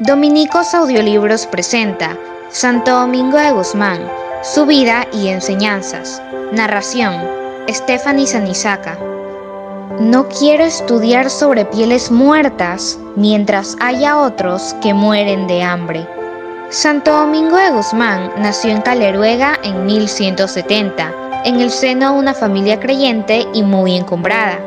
Dominicos Audiolibros presenta Santo Domingo de Guzmán, su vida y enseñanzas. Narración, Stephanie Sanisaca. No quiero estudiar sobre pieles muertas mientras haya otros que mueren de hambre. Santo Domingo de Guzmán nació en Caleruega en 1170, en el seno de una familia creyente y muy encumbrada.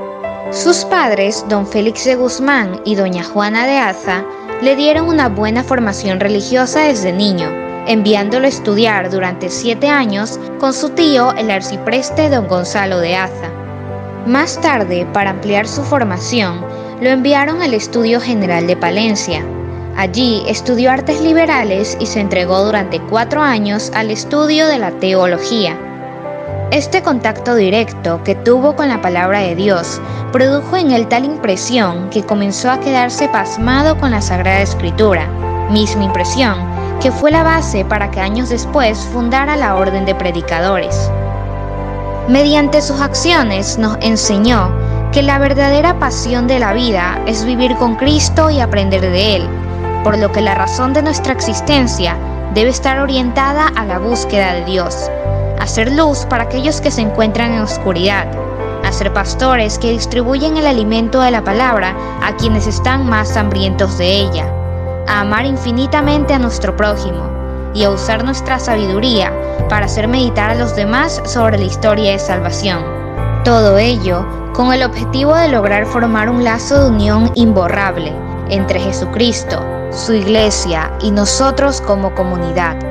Sus padres, don Félix de Guzmán y doña Juana de Aza, le dieron una buena formación religiosa desde niño, enviándolo a estudiar durante siete años con su tío el arcipreste don Gonzalo de Aza. Más tarde, para ampliar su formación, lo enviaron al Estudio General de Palencia. Allí estudió artes liberales y se entregó durante cuatro años al estudio de la teología. Este contacto directo que tuvo con la palabra de Dios produjo en él tal impresión que comenzó a quedarse pasmado con la Sagrada Escritura, misma impresión que fue la base para que años después fundara la Orden de Predicadores. Mediante sus acciones nos enseñó que la verdadera pasión de la vida es vivir con Cristo y aprender de Él, por lo que la razón de nuestra existencia debe estar orientada a la búsqueda de Dios hacer luz para aquellos que se encuentran en oscuridad, a ser pastores que distribuyen el alimento de la palabra a quienes están más hambrientos de ella, a amar infinitamente a nuestro prójimo y a usar nuestra sabiduría para hacer meditar a los demás sobre la historia de salvación. Todo ello con el objetivo de lograr formar un lazo de unión imborrable entre Jesucristo, su iglesia y nosotros como comunidad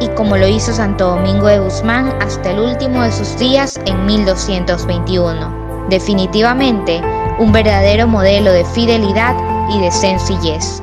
y como lo hizo Santo Domingo de Guzmán hasta el último de sus días en 1221. Definitivamente, un verdadero modelo de fidelidad y de sencillez.